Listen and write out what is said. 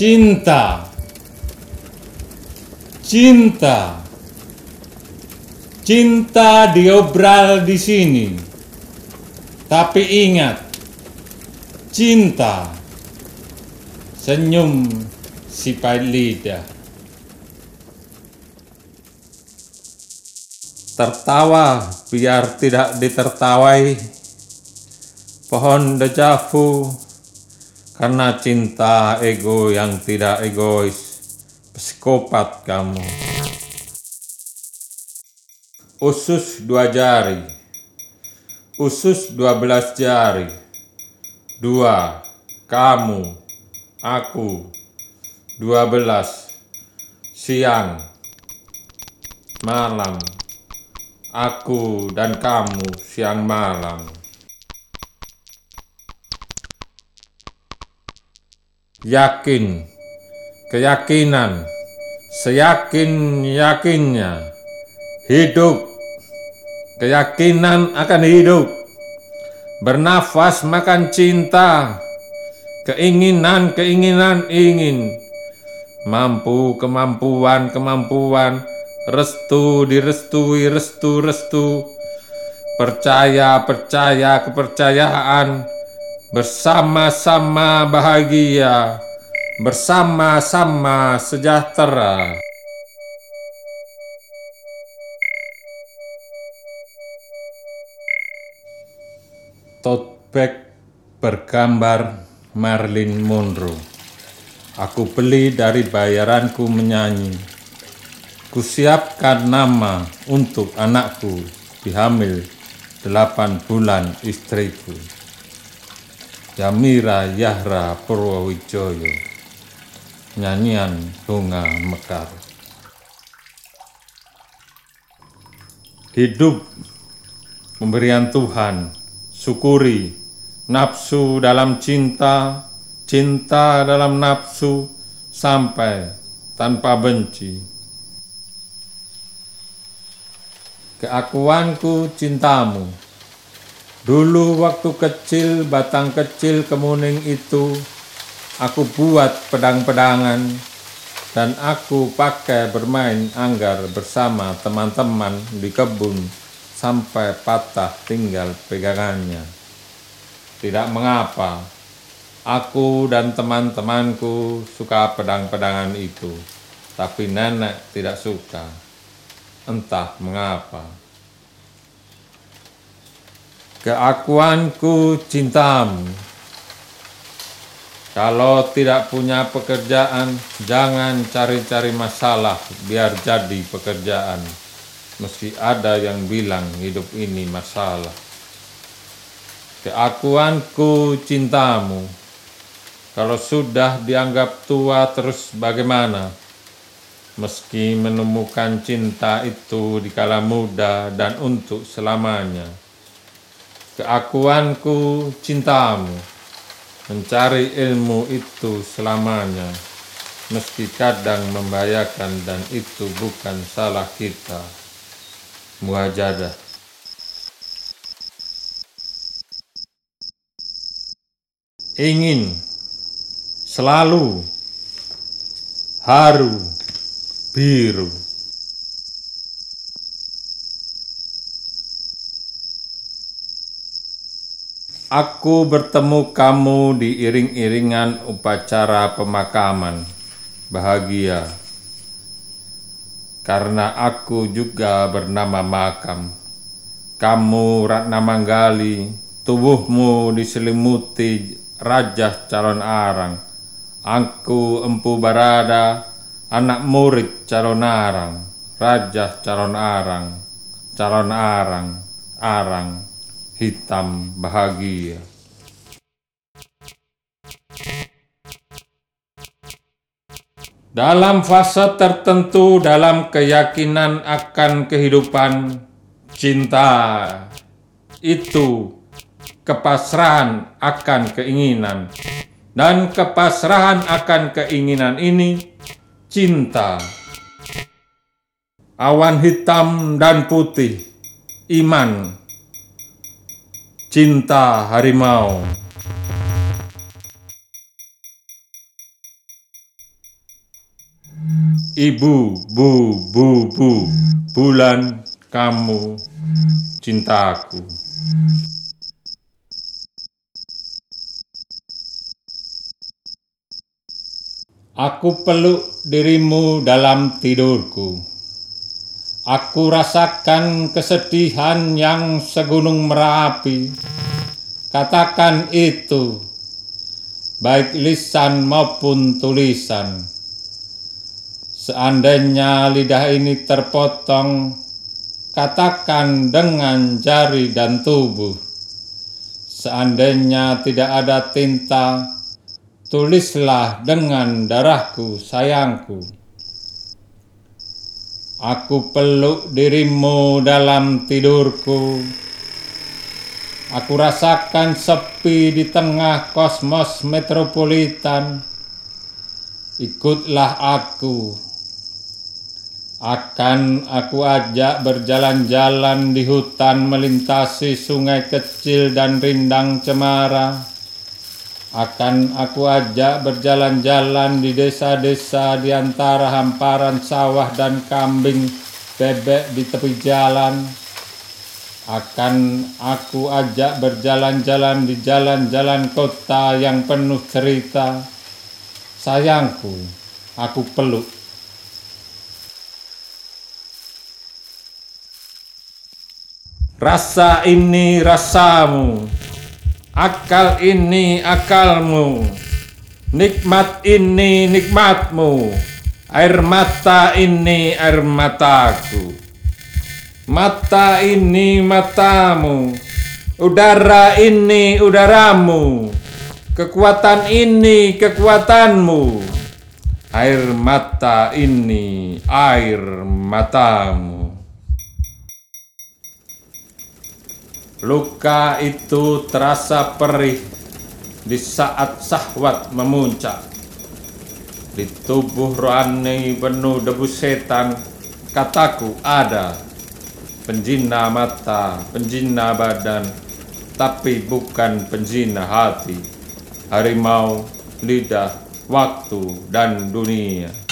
Cinta. Cinta. Cinta diobral di sini. Tapi ingat, cinta. Senyum si lidah. Tertawa biar tidak ditertawai. Pohon dejavu karena cinta ego yang tidak egois. Psikopat kamu. Usus dua jari. Usus dua belas jari. Dua. Kamu. Aku. Dua belas. Siang. Malam. Aku dan kamu siang malam. Yakin, keyakinan, seyakin-yakinnya, hidup, keyakinan akan hidup, bernafas makan cinta, keinginan-keinginan ingin, mampu kemampuan-kemampuan, restu direstui restu-restu, percaya-percaya kepercayaan, bersama-sama bahagia, bersama-sama sejahtera. Tote bag bergambar Marilyn Monroe. Aku beli dari bayaranku menyanyi. Kusiapkan nama untuk anakku dihamil delapan bulan istriku. Yamira Yahra Purwowijoyo Nyanyian Bunga Mekar. Hidup pemberian Tuhan Syukuri nafsu dalam cinta Cinta dalam nafsu Sampai tanpa benci. Keakuanku cintamu Dulu waktu kecil, batang kecil kemuning itu, aku buat pedang-pedangan, dan aku pakai bermain anggar bersama teman-teman di kebun sampai patah tinggal pegangannya. Tidak mengapa, aku dan teman-temanku suka pedang-pedangan itu, tapi nenek tidak suka. Entah mengapa. Keakuanku cintamu. Kalau tidak punya pekerjaan, jangan cari-cari masalah biar jadi pekerjaan. Mesti ada yang bilang hidup ini masalah. Keakuanku cintamu. Kalau sudah dianggap tua terus bagaimana? Meski menemukan cinta itu di kala muda dan untuk selamanya keakuanku cintamu, mencari ilmu itu selamanya, meski kadang membahayakan dan itu bukan salah kita. Muajadah. Ingin selalu haru biru. Aku bertemu kamu di iring-iringan upacara pemakaman. Bahagia. Karena aku juga bernama Makam. Kamu Ratna Manggali, tubuhmu diselimuti Raja Calon Arang. Aku Empu Barada, anak murid Calon Arang. Raja Calon Arang, Calon Arang, Arang hitam bahagia. Dalam fase tertentu dalam keyakinan akan kehidupan cinta itu kepasrahan akan keinginan. Dan kepasrahan akan keinginan ini cinta. Awan hitam dan putih iman Cinta Harimau Ibu, bu, bu, bu, bulan, kamu, cintaku. Aku peluk dirimu dalam tidurku. Aku rasakan kesedihan yang segunung merapi. Katakan itu, baik lisan maupun tulisan. Seandainya lidah ini terpotong, katakan dengan jari dan tubuh. Seandainya tidak ada tinta, tulislah dengan darahku, sayangku. Aku peluk dirimu dalam tidurku. Aku rasakan sepi di tengah kosmos metropolitan. Ikutlah aku. Akan aku ajak berjalan-jalan di hutan melintasi sungai kecil dan rindang cemara akan aku ajak berjalan-jalan di desa-desa di antara hamparan sawah dan kambing bebek di tepi jalan. Akan aku ajak berjalan-jalan di jalan-jalan kota yang penuh cerita. Sayangku, aku peluk. Rasa ini rasamu, Akal ini akalmu, nikmat ini nikmatmu, air mata ini air mataku, mata ini matamu, udara ini udaramu, kekuatan ini kekuatanmu, air mata ini air matamu. Luka itu terasa perih di saat sahwat memuncak. Di tubuh rohani penuh debu setan, kataku ada. Penjina mata, penjina badan, tapi bukan penjina hati. Harimau, lidah, waktu, dan dunia.